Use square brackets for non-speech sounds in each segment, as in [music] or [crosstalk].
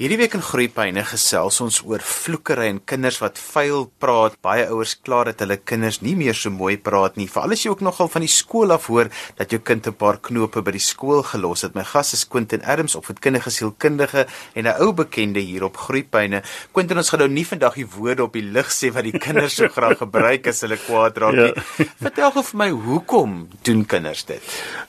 Hierdie week in Groepyne gesels ons oor vloekery en kinders wat vuil praat. Baie ouers kla dat hulle kinders nie meer so mooi praat nie. Veral as jy ook nogal van die skool af hoor dat jou kind 'n paar knope by die skool gelos het. My gas is Quentin Adams, opvoedkundige sielkundige en 'n ou bekende hier op Groepyne. Quentin, ons gaan nou nie vandag die woorde op die lig sê wat die kinders so graag gebruik as hulle kwaad raak nie. Ja. Vertel gou vir my, hoekom doen kinders dit?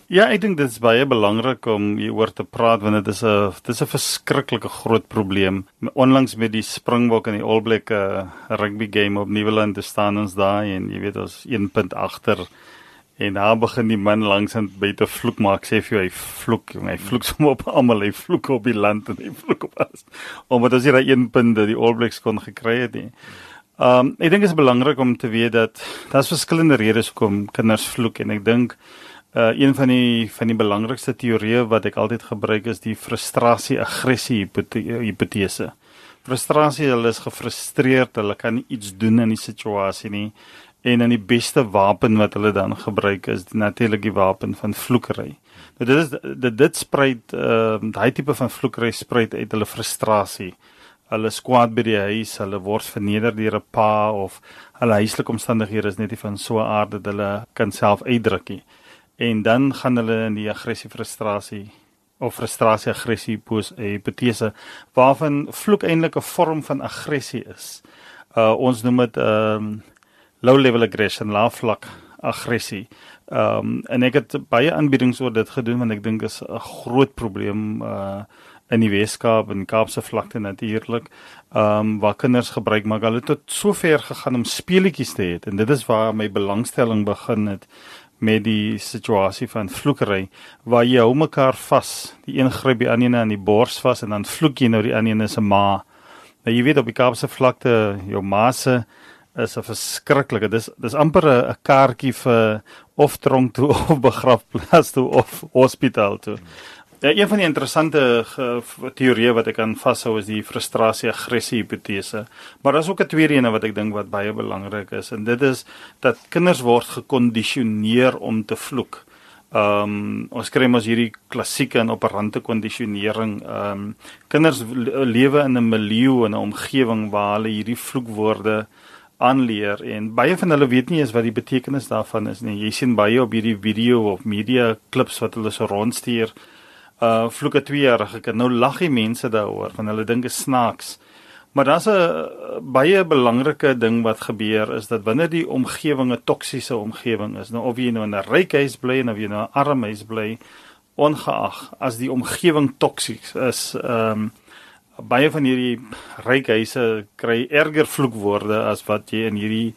Ja, ek dink dit is baie belangrik om hieroor te praat want dit is 'n dit is 'n verskriklike groot groot probleem. Onlangs met die Springbok en die All Black uh, rugby game op Nieuweland te staan ons daar en jy weet ons 1 punt agter en daar begin die man langsaan by te vloek maar ek sê vir jou hy vloek hy vloek sommer op almal hy vloek op die land en hy vloek op ons omdat ons hier daai 1 punt dat die All Blacks kon gekry het nie. Um ek dink dit is belangrik om te weet dat daar's verskillende redes hoekom kinders vloek en ek dink Uh een van die van die belangrikste teorieë wat ek altyd gebruik is die frustrasie aggressie hipotese. Frustrasie, hulle is gefrustreerd, hulle kan nie iets doen in die situasie nie en dan die beste wapen wat hulle dan gebruik is natuurlik die wapen van vloekery. Nou dit is dit dit spruit uh daai tipe van vloekery spruit uit hulle frustrasie. Hulle skwaad by die huis, hulle word verneder deur 'n pa of hulle huislike omstandighede is net nie van so 'n aard dat hulle kan self uitdruk nie en dan gaan hulle in die aggressie frustrasie of frustrasie aggressie pos hipotese waarvan vloek eintlik 'n vorm van aggressie is. Uh ons noem dit ehm um, low level aggression, lae vlak aggressie. Ehm um, en ek het baie aanbiedings oor dit gedoen want ek dink is 'n groot probleem uh in die Weskaap en Kaapse vlakte natuurlik. Ehm um, waar kinders gebruik maar hulle het tot sover gegaan om speletjies te hê en dit is waar my belangstelling begin het met die situasie van vloekery waar jy hou mekaar vas. Die een gryp die ander aan die bors vas en dan vloek jy nou die ander se ma. Nou jy weet op die Kaapse vlakte jou ma se is 'n verskriklike. Dis dis amper 'n kaartjie vir of tronk toe [laughs] of begrafplaas toe of hospitaal toe. Ja, een van die interessante teorieë wat ek kan vashou is die frustrasie aggressie hipotese. Maar daar's ook 'n tweede een wat ek dink wat baie belangrik is en dit is dat kinders word gekondisioneer om te vloek. Ehm um, ons kry mos hierdie klassieke en operante kondisionering. Ehm um, kinders lewe in 'n milieu en 'n omgewing waar hulle hierdie vloekwoorde aanleer en baie van hulle weet nie eens wat die betekenis daarvan is nie. Jy sien baie op hierdie video of media klips wat hulle so rondstuur uh vloeke 2-jarige kind. Nou lag die mense daaroor van hulle dink is snaaks. Maar daar's 'n baie belangrike ding wat gebeur is dat wanneer die omgewing 'n toksiese omgewing is, nou of jy nou in 'n ryk huis bly of jy nou 'n arm huis bly, ongeag as die omgewing toksies is, ehm um, baie van hierdie ryk huise kry erger vloekwoorde as wat jy in hierdie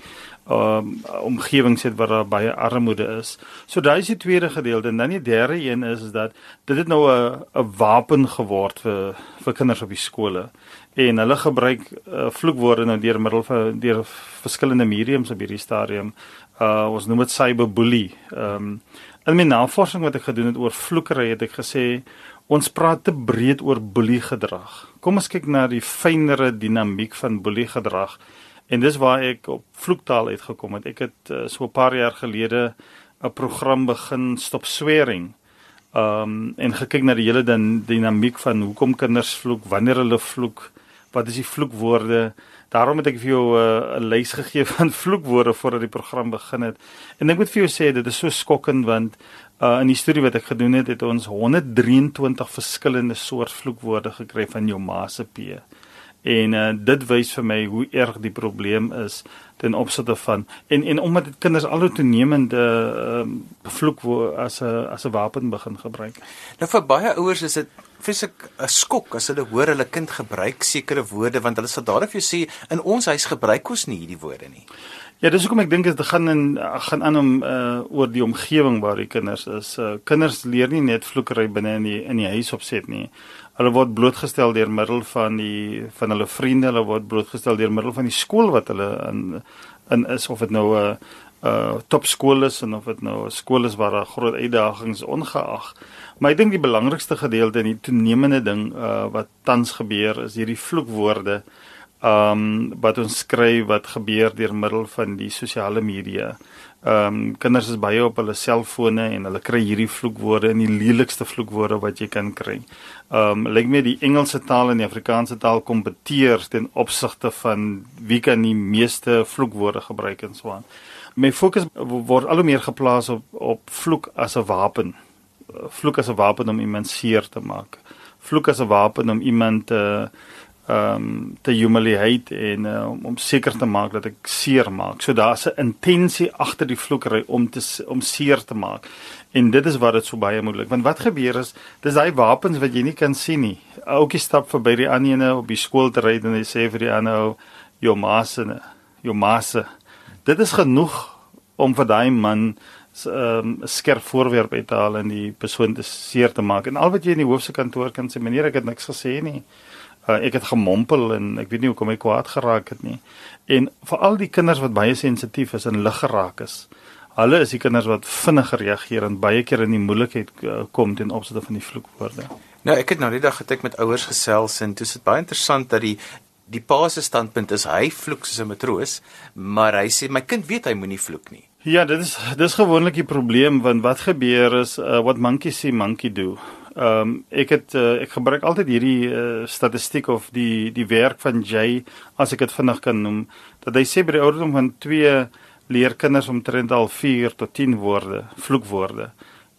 um, omgewing sit waar daar baie armoede is. So daai is die tweede gedeelte en dan die derde een is is dat dit het nou 'n 'n wapen geword vir vir kinders op die skole. En hulle gebruik uh, vloekwoorde nou deur middel van deur verskillende mediums op hierdie stadium. Uh ons noem dit cyberbully. Ehm um, in my navorsing wat ek gedoen het oor vloekery het ek gesê ons praat te breed oor boelie gedrag. Kom ons kyk na die fynere dinamiek van boelie gedrag. En dis waar ek op vloektaal uitgekom het. Ek het uh, so 'n paar jaar gelede 'n program begin stop swearing. Um en gekyk na die hele dinamiek van hoekom kinders vloek, wanneer hulle vloek, wat is die vloekwoorde? Daarom het ek vir jou eh, 'n uh, lys gegee [laughs] van vloekwoorde voordat die program begin het. En ek moet vir jou sê dit is so skokkend want uh in die studie wat ek gedoen het, het ons 123 verskillende soort vloekwoorde gekry van jou ma se P en uh, dit wys vir my hoe erg die probleem is ten opsigte van en en omdat dit kinders al hoe toenemend uh, vloek as 'n as 'n wapen begin gebruik. Nou vir baie ouers is dit fisiek 'n skok as hulle hoor hulle kind gebruik sekere woorde want hulle sal dadelik vir jou sê in ons huis gebruik ons nie hierdie woorde nie. Ja, dis hoekom ek dink dit gaan in gaan aan om uh oor die omgewing waar die kinders is. Uh, kinders leer nie net vloekery binne in die in die huis opset nie hulle word blootgestel deur middel van die van hulle vriende, hulle word blootgestel deur middel van die skool wat hulle in in is of dit nou 'n uh, uh topskool is en of dit nou 'n skool is waar daar groot uitdagings ongeag. Maar ek dink die belangrikste gedeelte en die toenemende ding uh wat tans gebeur is hierdie vloekwoorde um, wat ons skryf wat gebeur deur middel van die sosiale media. Ehm um, kinders is baie op hulle selfone en hulle kry hierdie vloekwoorde en die lelikste vloekwoorde wat jy kan kry. Ehm um, lyk my die Engelse taal en die Afrikaanse taal kompeteer ten opsigte van wie kan die meeste vloekwoorde gebruik en so aan. My fokus word al hoe meer geplaas op op vloek as 'n wapen. Vloek as 'n wapen om iemand seer te maak. Vloek as 'n wapen om iemand te ehm um, te humiliate en uh, om, om seker te maak dat ek seer maak. So daar's 'n intensie agter die vloekery om te om seer te maak. En dit is wat dit so baie moeilik. Want wat gebeur is, dis daai wapens wat jy nie kan sien nie. Oukie stap verby die ander ene op die skool te ry en hy sê vir die ander jou maase, jou maase. Dit is genoeg om vir daai man 'n um, skerp voorwerp uit te haal en die persoon te seer te maak. En al wat jy in die hoofse kantoor kan sê, meneer, ek het niks gesê nie. Uh, ek het gemompel en ek weet nie hoekom ek kwaad geraak het nie. En vir al die kinders wat baie sensitief is en lig geraak is, hulle is die kinders wat vinniger reageer en baie keer in die moeilikheid uh, kom ten opsigte van die vloekwoorde. Nou ek het nou die dag getek met ouers gesels en dit is baie interessant dat die die pa se standpunt is hy vloek soos 'n matroos, maar hy sê my kind weet hy moenie vloek nie. Ja, dit is dis gewoonlik die probleem want wat gebeur is uh, what monkey see monkey do. Ehm um, ek het uh, ek gebruik altyd hierdie uh, statistiek of die die werk van Jay as ek dit vinnig kan noem dat hy sê by die ouderdom van 2 leer kinders omtrent al 4 tot 10 woorde, vloekwoorde.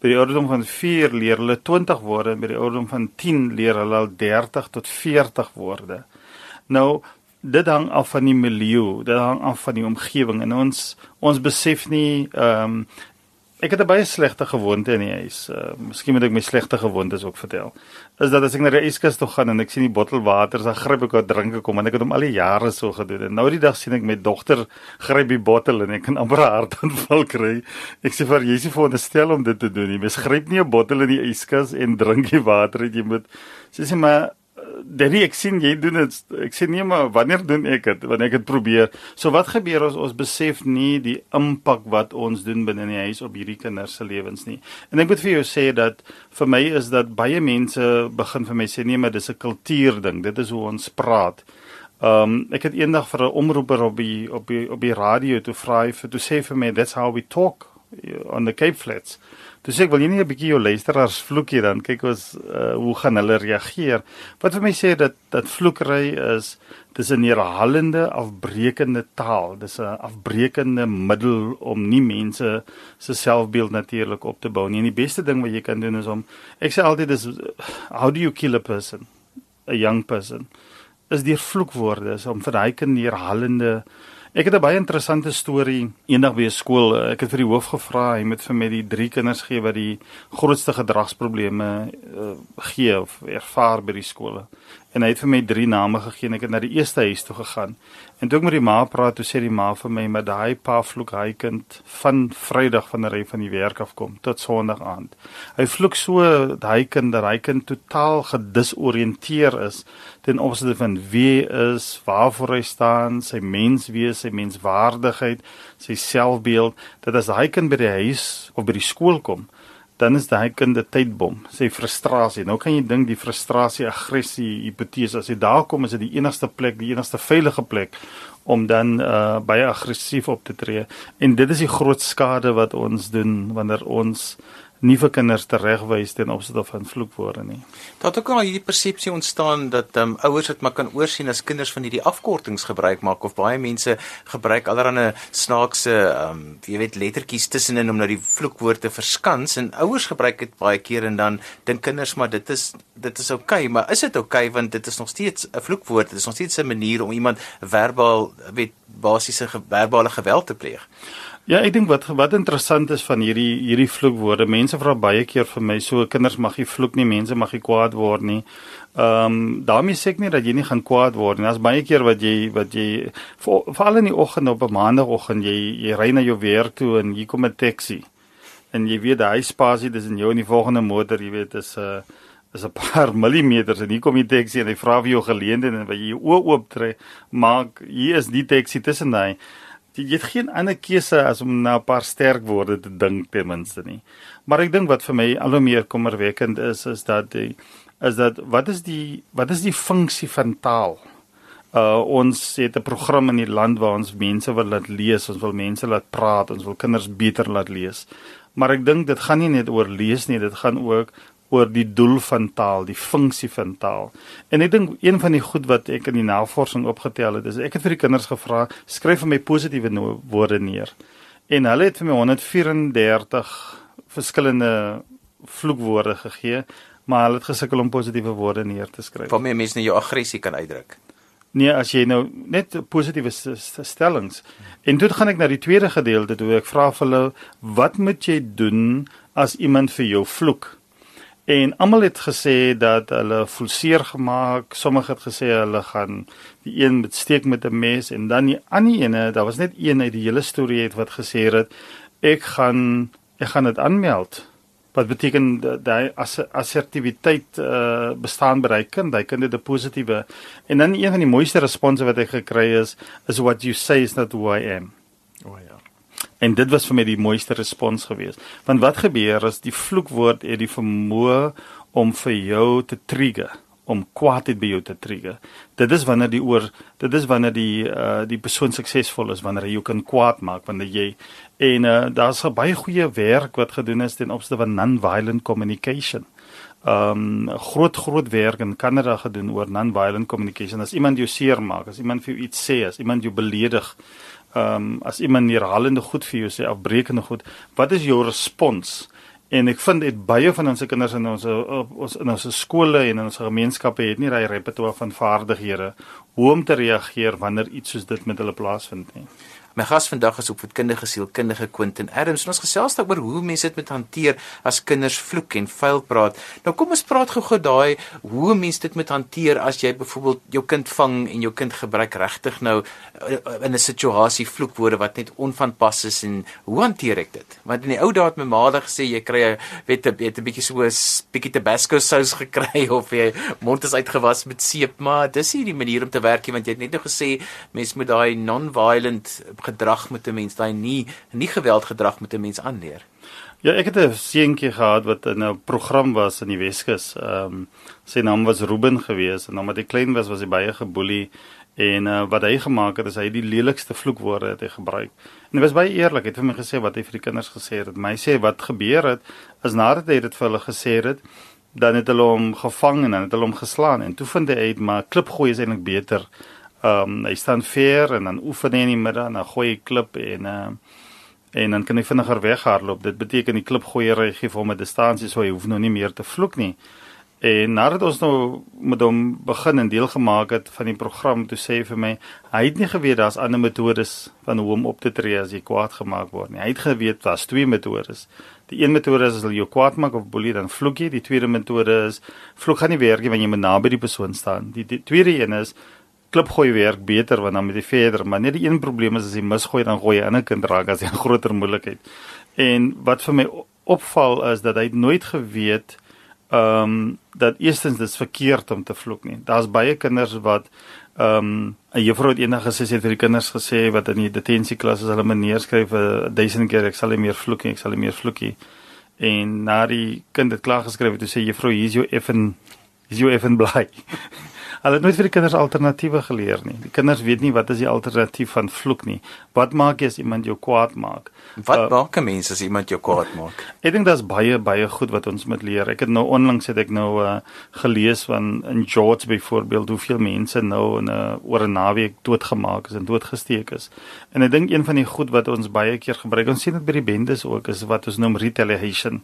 By die ouderdom van 4 leer hulle 20 woorde en by die ouderdom van 10 leer hulle al 30 tot 40 woorde. Nou dit hang af van die milieu, dit hang af van die omgewing en ons ons besef nie ehm um, Ek het 'n baie slegte gewoonte in die huis. Uh, miskien moet ek my slegte gewoontes ook vertel. Is dat as ek na die yskas toe gaan en ek sien die bottel water, dan gryp ek wat drink kom en ek het hom al die jare so gedoen. En nou die dag sien ek my dogter gryp die bottel en ek kan amper 'n hartaanval kry. Ek sê vir jy se veronderstel om dit te doen. Jy mens gryp nie 'n bottel in die yskas en drink die water uit. Jy moet sê sê maar Danny ek sien jy doen dit ek sê nee maar wanneer doen ek dit? Wanneer ek dit probeer. So wat gebeur as ons besef nie die impak wat ons doen binne in die huis op hierdie kinders se lewens nie. En ek moet vir jou sê dat vir my is dat baie mense begin vir my sê nee maar dis 'n kultuur ding. Dit is hoe ons praat. Um, ek het eendag vir 'n omroeper op die op die op die radio toe vra vir toe sê vir my that's how we talk on the Cape Flats Toe sê ek wil jy nie 'n bietjie jou luisteraars vloekie dan kyk ons uh, hoe gaan hulle reageer. Wat vir my sê dat dat vloekery is dis 'n herhalende afbreekende taal. Dis 'n afbreekende middel om nie mense se selfbeeld natuurlik op te bou nie. En die beste ding wat jy kan doen is om ek sê altyd dis how do you kill a person? A young person. Is die vloekwoorde is om vir daai kind herhalende Ek het 'n baie interessante storie eendag by 'n skool. Ek het vir die hoof gevra, hy moet vir my die drie kinders gee wat die grootste gedragsprobleme uh, gee of ervaar by die skole en hy het vir my drie name gegee en ek het na die eerste huis toe gegaan. En toe ek met die ma praat, toe sê die ma vir my, "Maar daai pa vloek hy kind van Vrydag van ry van die werk af kom tot Sondag aand." Hy vloek so daai kind dat hy kind totaal gedisoriënteer is ten opsigte van wie is, waarvoor hy staan, sy menswees, sy menswaardigheid, sy selfbeeld, dat as hy kind by die huis of by die skool kom, dan is daai kind 'n tydbom, sê frustrasie. Nou kan jy dink die frustrasie, aggressie, hipotese as jy daar kom is dit die enigste plek, die enigste veilige plek om dan uh baie aggressief op te tree. En dit is die groot skade wat ons doen wanneer ons nie vir kinders teregwys ten opsigte van vloekwoorde nie. Daar het ook al hierdie persepsie ontstaan dat ehm um, ouers dit maar kan oorsien as kinders van hierdie afkortings gebruik maak of baie mense gebruik allerlei snaakse ehm um, jy weet lettertjies tussenin om nou die vloekwoord te verskans en ouers gebruik dit baie keer en dan dink kinders maar dit is dit is oukei, okay, maar is dit oukei okay, want dit is nog steeds 'n vloekwoord, dit is nog steeds 'n manier om iemand verbaal weet basiese verbale geweld te pleeg. Ja, ek dink wat wat interessant is van hierdie hierdie vloekwoorde. Mense vra baie keer vir my, so kinders mag nie vloek nie, mense mag nie kwaad word nie. Ehm um, daarmee sê ek nie dat jy nie gaan kwaad word nie. Daar's baie keer wat jy wat jy veral in die oggend op 'n maandagooggend jy jy ry na jou werk toe en hier kom 'n taxi. En jy weet daai spasie dis in jou in die volgende motor, jy weet is 'n uh, is 'n paar [laughs] millimeters en hier kom die taxi en hy vra vir jou geleenthede en wat jy jou oop tree, maak hier is die taxi tussen daai jy het geen ander keuse as om na 'n paar sterk woorde te dink ten minste nie. Maar ek dink wat vir my al hoe meer kommerwekkend is is dat die is dat wat is die wat is die funksie van taal? Uh ons het 'n program in die land waar ons mense wil laat lees, ons wil mense laat praat, ons wil kinders beter laat lees. Maar ek dink dit gaan nie net oor lees nie, dit gaan ook oor die doel van taal, die funksie van taal. En ek dink een van die goed wat ek in die navorsing opgetel het, is ek het vir die kinders gevra, skryf vir my positiewe woorde neer. En hulle het vir my 134 verskillende vloekwoorde gegee, maar hulle het gesukkel om positiewe woorde neer te skryf. Waarmee mense nou jou aggressie kan uitdruk. Nee, as jy nou net positiewe stellings. En toe gaan ek na die tweede gedeelte toe ek vra vir hulle, wat moet jy doen as iemand vir jou vloek? En almal het gesê dat hulle voel seer gemaak. Sommige het gesê hulle gaan die een met steek met 'n mes en dan die ander ene, daar was net een uit die hele storie het wat gesê het ek gaan ek gaan dit aanmeld. Wat beteken daai as assertiwiteit uh, bestaan daai kind, daai kind het 'n positiewe. En dan een van die mooiste response wat ek gekry is is what you say is not who I am. O oh, ja. En dit was vir my die mooiste respons geweest. Want wat gebeur as die vloekwoord het die vermoë om vir jou te trigger, om kwaadheid by jou te trigger. Dit is wanneer die oor dit is wanneer die uh die persoon suksesvol is wanneer hy jou kan kwaad maak wanneer jy en uh daar's baie goeie werk wat gedoen is ten opsigte van non-violent communication. Um groot groot werk in Kanada gedoen oor non-violent communication. As iemand jou seermaak, as iemand vir jou iets sê, as iemand jou beledig, ehm um, as iemand herhalende goed vir jou sê, afbreekende goed, wat is jou respons? En ek vind dit baie van ons kinders in ons ons in ons skole en in ons gemeenskappe het nie daai repertoire van vaardighede hoe om te reageer wanneer iets soos dit met hulle plaasvind nie. My gas vandag is opvoedkundige sielkundige Quentin Adams. Ons gesels daaroor hoe mense dit moet hanteer as kinders vloek en vuil praat. Nou kom ons praat gou-gou daai hoe mense dit moet hanteer as jy byvoorbeeld jou kind vang en jou kind gebruik regtig nou eh, in 'n situasie vloekwoorde wat net onvanpas is en hoe hanteer ek dit? Want in die ou dae het my ma gesê jy kry 'n weet 'n bietjie so 'n bietjie tabasco sous [laughs] gekry of jy mond is uitgewas met seep, maar dis nie die manier om te werk nie want jy het net nou gesê mense moet daai non-violent gedrag met 'n mens, daai nie nie geweldgedrag met 'n mens aanleer. Ja, ek het 'n seentjie gehad wat in 'n program was in die Weskus. Ehm um, sy naam was Ruben gewees en omdat hy klein was, was hy baie geboelie en uh, wat hy gemaak het is hy die lelikste vloekwoorde het hy gebruik. En hy was baie eerlik, hy het vir my gesê wat hy vir die kinders gesê het. My sê wat gebeur het is nadat hy dit vir hulle gesê het, dan het hulle hom gevang en dan het hulle hom geslaan en toe vind hy uit maar klipgooi is eintlik beter Ehm um, hy staan ver en dan oefen hy in die middag en dan gooi hy klip en ehm uh, en dan kan hy vinniger weghardloop. Dit beteken die klipgooier gee vir hom 'n distansie so hy hoef nou nie meer te vloek nie. En nadat ons nou met hom begin en deel gemaak het van die program, toe sê hy vir my, hy het nie geweet daar's ander metodes van hoe om op te tree as jy kwaad gemaak word nie. Hy het geweet daar's twee metodes. Die een metode is as jy kwaad maak of boelie dan vloek jy. Die tweede metode is vloek gaan nie werk nie wanneer jy naby die persoon staan. Die, die tweede een is klipgooi werk beter want dan met die verder, maar net die een probleem is as jy misgooi dan gooi jy 'n ander kind raak as jy 'n groter moeilikheid. En wat vir my opval is dat hy nooit geweet ehm um, dat eerstens dit is verkeerd om te vloek nie. Daar's baie kinders wat ehm um, 'n juffrou het eendag gesê sy het vir die kinders gesê wat in die detentieklas as hulle meneer skryf 'n duisend keer ek sal nie meer vloek nie, ek sal nie meer vloek nie. En na die kind het klaar geskryf het, toe sê juffrou hier is jou effen is jou effen bly. [laughs] Hulle het nooit vir die kinders alternatiewe geleer nie. Die kinders weet nie wat is die alternatief van vloek nie. Wat maak jy as iemand jou kwaad maak? Wat uh, maak 'n mens as iemand jou kwaad maak? Ek dink daar's baie baie goed wat ons moet leer. Ek het nou onlangs het ek nou uh, gelees van in George byvoorbeeld hoeveel mense nou in 'n uh, oor 'n naweek doodgemaak is en doodgesteek is. En ek dink een van die goed wat ons baie keer gebruik, ons sien dit by die bendes ook, is wat ons noem retaliation.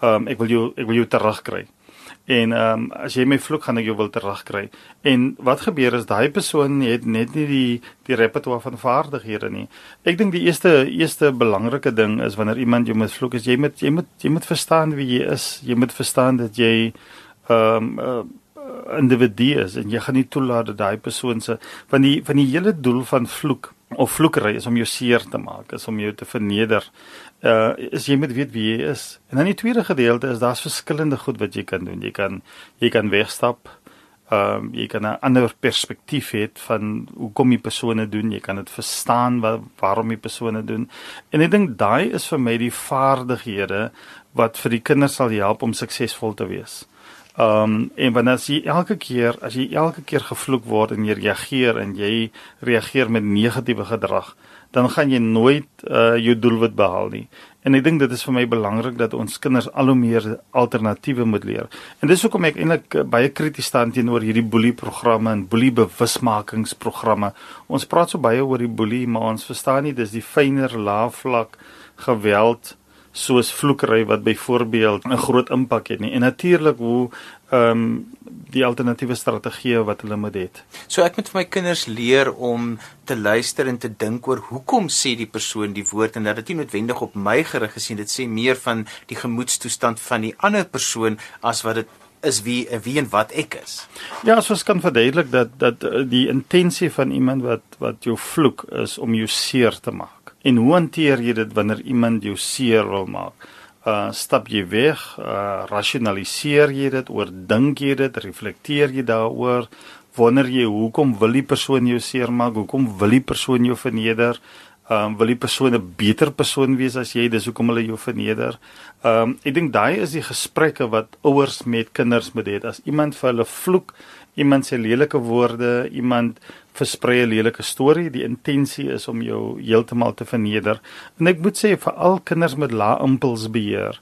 Um, ek wil jou ek wil jou terugkry. En ehm um, as jy my vloek gaan ek jou wil terugkry. En wat gebeur is daai persoon het net nie die die repertoire van vaardighede nie. Ek dink die eerste eerste belangrike ding is wanneer iemand jou met vloek is jy moet jy moet jy moet verstaan wie jy is. Jy moet verstaan dat jy ehm um, uh, individu is en jy gaan nie toelaat dat daai persoon se van die van die hele doel van vloek of vloekery is om jou seer te maak, is om jou te verneder uh is jy moet weet wie jy is. En dan die tweede gedeelte is daar's verskillende goed wat jy kan doen. Jy kan jy kan wegstap. Ehm um, jy kan 'n ander perspektief hê van hoe kom die persone doen. Jy kan dit verstaan wat waarom die persone doen. En ek dink daai is vir my die vaardighede wat vir die kinders sal help om suksesvol te wees. Ehm um, en wanneer jy elke keer as jy elke keer gevloek word en jy reageer en jy reageer met negatiewe gedrag, dan gaan jy nooit uh, jou doelwit behaal nie. En ek dink dit is vir my belangrik dat ons kinders al hoe meer alternatiewe moet leer. En dis hoekom ek eintlik uh, baie krities staan teenoor hierdie boelie programme en boelie bewusmakingsprogramme. Ons praat so baie oor die boelie, maar ons verstaan nie dis die fynere laafvlak geweld soos vloekery wat byvoorbeeld 'n groot impak het nie. En natuurlik hoe ehm um, die alternatiewe strategieë wat hulle moet hê. So ek moet vir my kinders leer om te luister en te dink oor hoekom sê die persoon die woord en dat dit nie noodwendig op my gerig is nie. Dit sê meer van die gemoedstoestand van die ander persoon as wat dit is wie wie en wat ek is. Ja, soos kan verduidelik dat dat eh, die intensie van iemand wat wat jou vloek is om jou seer te maak. En hoe hanteer jy dit wanneer iemand jou seer wil maak? Uh stap jy weg? Uh rasionaliseer jy dit? Oordink jy dit? Reflekteer jy daaroor? Wonder jy hoekom wil die persoon jou seer maak? Hoekom wil die persoon jou verneder? Um wil die persoon 'n beter persoon wees as jy? Dis hoekom hulle jou verneder. Um ek dink daai is die gesprekke wat ouers met kinders moet hê. As iemand vir hulle vloek, iemand sê lelike woorde, iemand versprei 'n lelike storie, die intensie is om jou heeltemal te verneder. En ek moet sê vir al kinders met lae impulsbeheer,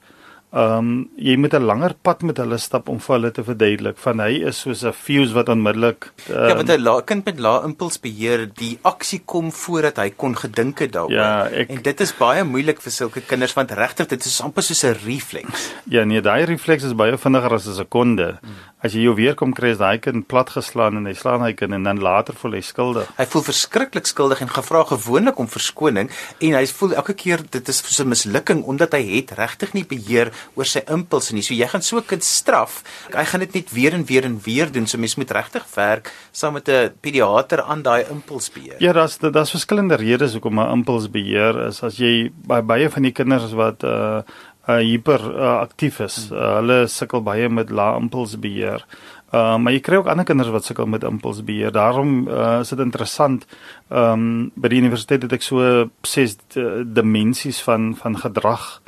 Ehm um, jy moet 'n langer pad met hulle stap om vir hulle te verduidelik van hy is soos 'n fuse wat onmiddellik um, Ja, want 'n lae kind met lae impulsbeheer, die aksie kom voordat hy kon gedink het daaroor. Ja, ek, en dit is baie moeilik vir sulke kinders want regtig dit is amper soos 'n refleks. Ja, nee, daai refleks is baie vinniger as 'n sekonde. Hmm. As jy jou weer kom kry, is daai kind platgeslaan en hy slaan hy kind en dan later voel hy skuldig. Hy voel verskriklik skuldig en gevra gewoonlik om verskoning en hy voel elke keer dit is so 'n mislukking omdat hy het regtig nie beheer oor sy impulse nie. So jy gaan so 'n kind straf. Hy gaan dit net weer en weer en weer doen. So mens moet regtig werk saam met 'n pediater aan daai impulsbeheer. Ja, daar's daar's verskillende redes hoekom 'n impulsbeheer is. As jy baie baie van die kinders wat uh uh hyper uh, aktief is, uh, hulle sukkel baie met lae impulsbeheer. Uh maar jy kry ook ander kinders wat sukkel met impulsbeheer. Daarom uh is dit interessant. Ehm um, by die universiteit het ek so ses dimensies van van gedrag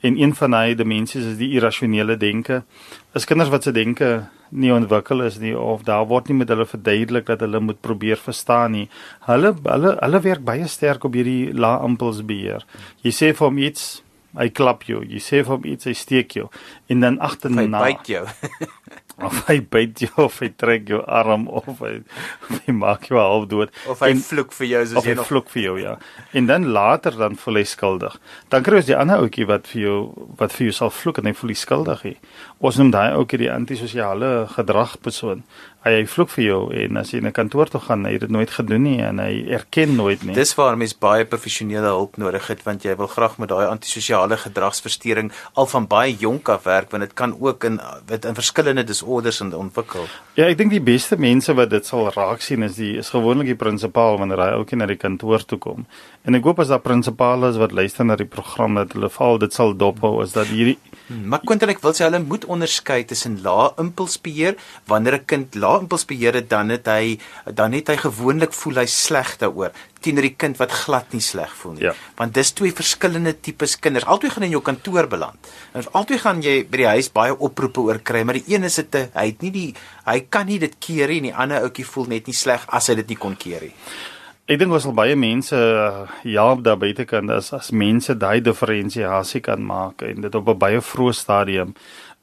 En een van daai dimensies is die irrasionele denke. Is kinders wat se denke nie ontwikkel is nie of daar word nie met hulle verduidelik dat hulle moet probeer verstaan nie. Hulle hulle hulle werk baie sterk op hierdie lae impulsbeheer. Jy sê vir hom iets, hy klap jou. Jy sê vir hom iets, hy steek jou. En dan agterna hy byt jou. [laughs] of hy byt jou of hy trek jou arm of hy, of hy maak jou half dood of hy en, vloek vir jou soos jy nog vloek vir jou ja en dan later dan voel hy skuldig dan kry jy die ander ouetjie wat vir jou wat vir jou sal vloek en hy voel skuldig hy ons noem daai ouetjie die antisosiale gedragpersoon hy, hy vloek vir jou en as jy in 'n kantoor toe gaan, hy het dit nooit gedoen nie en hy erken nooit nie. Dis waar mens baie professionele hulp nodig het want jy wil graag met daai antisosiale gedragsversteuring al van baie jonk af werk want dit kan ook in wat in verskillende disorders ontwikkel. Ja, ek dink die beste mense wat dit sal raak sien is die is gewoonlik die prinsipaal wanneer hy ook na die kantoor toe kom. En ek hoop as daar prinsipale is wat luister na die program dat hulle val dit sal dophou is dat hierdie maar Quentin ek wil sê hulle moet onderskei tussen lae impulsbeheer wanneer 'n kind lae impulsbeheer het dan het hy dan het hy gewoonlik voel hy sleg daaroor teenoor die kind wat glad nie sleg voel nie. Ja. Want dis twee verskillende tipes kinders. Albei gaan in jou kantoor beland. En albei gaan jy by die huis baie oproepe oor kry, maar die een is dit hy het nie die hy kan nie dit keer nie en die ander ouetjie voel net nie sleg as hy dit nie kon keer nie. Ek dink ons sal baie mense ja daar buite kan as as mense daai diferensiasie kan maak en dit op 'n baie vroeë stadium.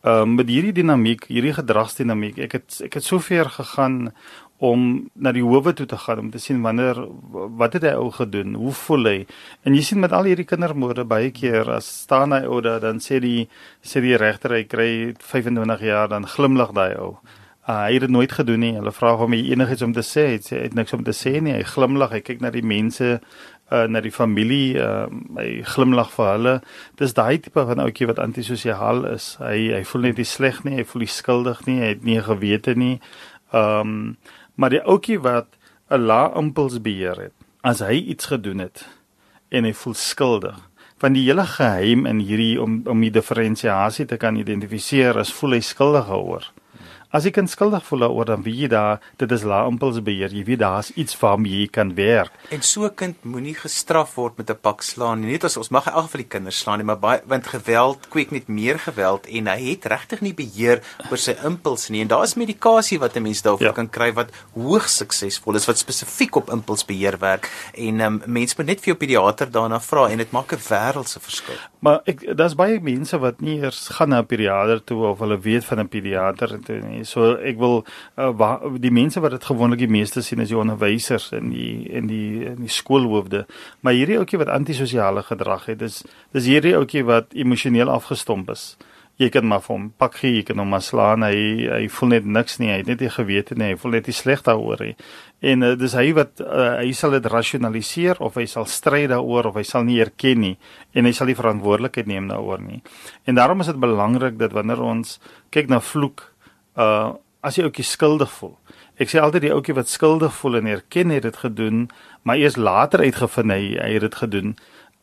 Ehm um, met hierdie dinamiek, hierdie gedragsdinamiek, ek het ek het sover gegaan om na die howe toe te gaan om te sien wanneer wat het hy ou gedoen? Hoe voel hy? En jy sien met al hierdie kindermoorde baie keer as staan hy ou daar dan sê die sê die regter hy kry 25 jaar dan glimlag daai ou. Uh, hy het dit nooit gedoen nie. Hulle vra hom enigiets om te sê. Hy sê hy het niks om te sê nie. Hy glimlag. Hy kyk na die mense, uh, na die familie. Uh, hy glimlag vir hulle. Dis daai tipe van ouetjie wat antisosiaal is. Hy hy voel net nie sleg nie. Hy voel nie skuldig nie. Hy het nie gewete nie. Um, maar die ouetjie wat 'n lae impuls beheer het, as hy iets gedoen het en hy voel skuldig, van die hele geheim in hierdie om om die diferensiasie te kan identifiseer, as voel hy skuldig oor As jy kind skuldig voel daaroor dan weet jy daar dit is lae impulsbeheer. Jy weet daar's iets waarmee jy kan werk. En so 'n kind moenie gestraf word met 'n pak slaan nie. Net as ons mag in elk geval die kinders slaan nie, maar baie want geweld kweek net meer geweld en hy het regtig nie beheer oor sy impuls nie. En daar is medikasie wat 'n mens daarvoor ja. kan kry wat hoogs suksesvol is wat spesifiek op impulsbeheer werk en um, mens moet net vir jou pediater daarna vra en dit maak 'n wêreldse verskil. Maar ek daar's baie mense wat nie eers gaan na 'n pediater toe of hulle weet van 'n pediater toe nie. So ek wil uh, wa, die mense wat dit gewoonlik die meeste sien is die onderwysers en die en die en die skoolhoofde. Maar hierdie ouetjie wat antisosiale gedrag het, dis dis hierdie ouetjie wat emosioneel afgestomp is jy kan maar vir hom pak gee, jy kan hom maar slaan. Hy hy voel net niks nie. Hy het net nie gewete nie. Hy voel net sleg daaroor nie. En uh, dis hy wat uh, hy sal dit rasionaliseer of hy sal stry daaroor of hy sal nie erken nie en hy sal nie verantwoordelikheid neem daaroor nie. En daarom is dit belangrik dat wanneer ons kyk na vloek, uh as jy ouetjie skuldig voel. Ek sê altyd die ouetjie wat skuldig voel en erken het dit gedoen, maar eers later uitgevind hy hy het dit gedoen.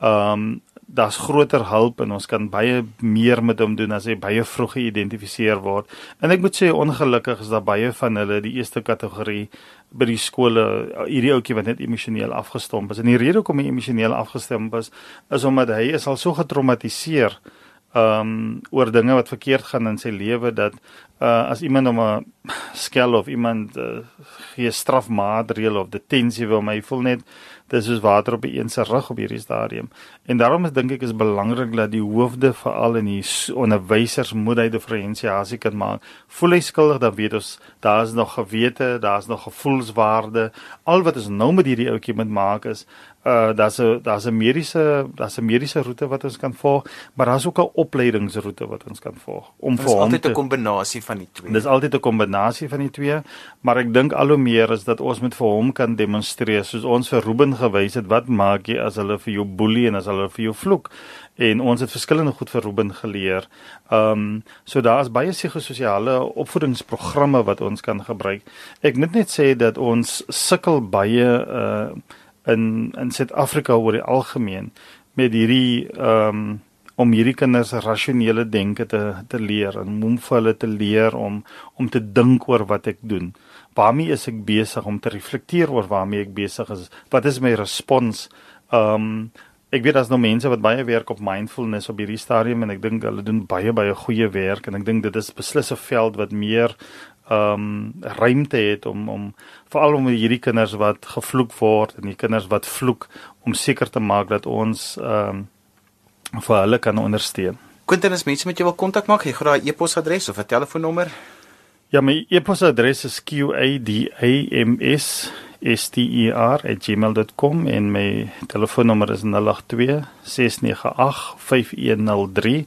Um daar's groter hulp en ons kan baie meer met hom doen as hy baie vroeg geïdentifiseer word. En ek moet sê ongelukkig is daar baie van hulle die eerste kategorie by die skole hierdie ouetjie wat net emosioneel afgestomp is. En die rede hoekom hy emosioneel afgestomp is is omdat hy is al so getraumatiseer ehm um, oor dinge wat verkeerd gaan in sy lewe dat uh as iemand hom skel of iemand uh, gee strafmaatreël of detensie wil my voel net dis soos water op 'n een se rug op hierdie stadium. En daarom is dink ek is belangrik dat die hoofde veral in die onderwysers moet hy diferensiasie kan maak. Voel hy skuldig dan weet ons daar's nog gewete, daar's nog gevoelswaarde. Al wat ons nou met hierdie ouetjie moet maak is uh daar's 'n daar's 'n mediese daar's 'n mediese roete wat ons kan volg, maar daar's ook 'n opleidingsroete wat ons kan volg om vir hom te Dit is altyd 'n kombinasie van die twee. Dis altyd 'n kombinasie van die twee, maar ek dink al hoe meer is dat ons met vir hom kan demonstreer soos ons vir Ruben gewys het wat maak jy as hulle vir jou boelie en as hulle vir jou vloek en ons het verskillende goed vir Ruben geleer. Ehm um, so daar's baie psigososiale opvoedingsprogramme wat ons kan gebruik. Ek moet net sê dat ons sukkel baie uh in in Suid-Afrika oor die algemeen met hierdie ehm um, om hierdie kinders rasionele denke te te leer en om vir hulle te leer om om te dink oor wat ek doen. Waarmee is ek besig om te reflekteer oor waarmee ek besig is? Wat is my respons? Ehm um, ek weet daar's nou mense wat baie werk op mindfulness op hierdie stadium en ek dink hulle doen baie baie goeie werk en ek dink dit is beslis 'n veld wat meer um, ruimte het om om veral om hierdie kinders wat gevloek word en die kinders wat vloek om seker te maak dat ons um, vir hulle kan ondersteun. Quentin, as mense met jou wil kontak maak, jy graag 'n e-posadres of 'n telefoonnommer? Ja, my e-posadres is qadamster@gmail.com en my telefoonnommer is 082 698 5103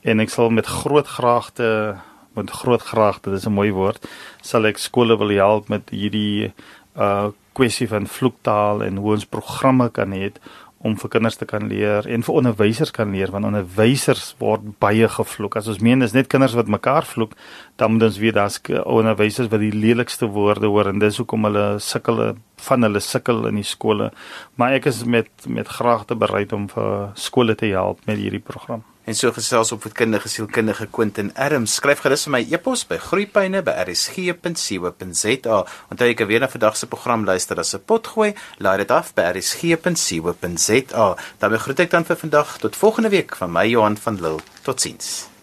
en ek sal met groot graagte met groot graag, dit is 'n mooi woord, sal ek skole wil help met hierdie uh kwessie van vloektaal en hoe ons programme kan hê om vir kinders te kan leer en vir onderwysers kan leer want onderwysers word baie gevloek. As ons meen dis net kinders wat mekaar vloek, dan moet ons weet daar's onderwysers wat die lelikste woorde hoor en dis hoekom hulle sukkel van hulle sukkel in die skole. Maar ek is met met graagte bereid om vir skole te help met hierdie program en so gesels op voedkundige sielkundige Quentin Adams. Skryf gerus vir my e-pos by groeipyne@rsg.co.za. Onthou jy kan weer na vandag se program luister as 'n potgooi. Laai dit af by rsg.co.za. Dan groet ek dan vir vandag tot volgende week van my Johan van Lille. Totsiens.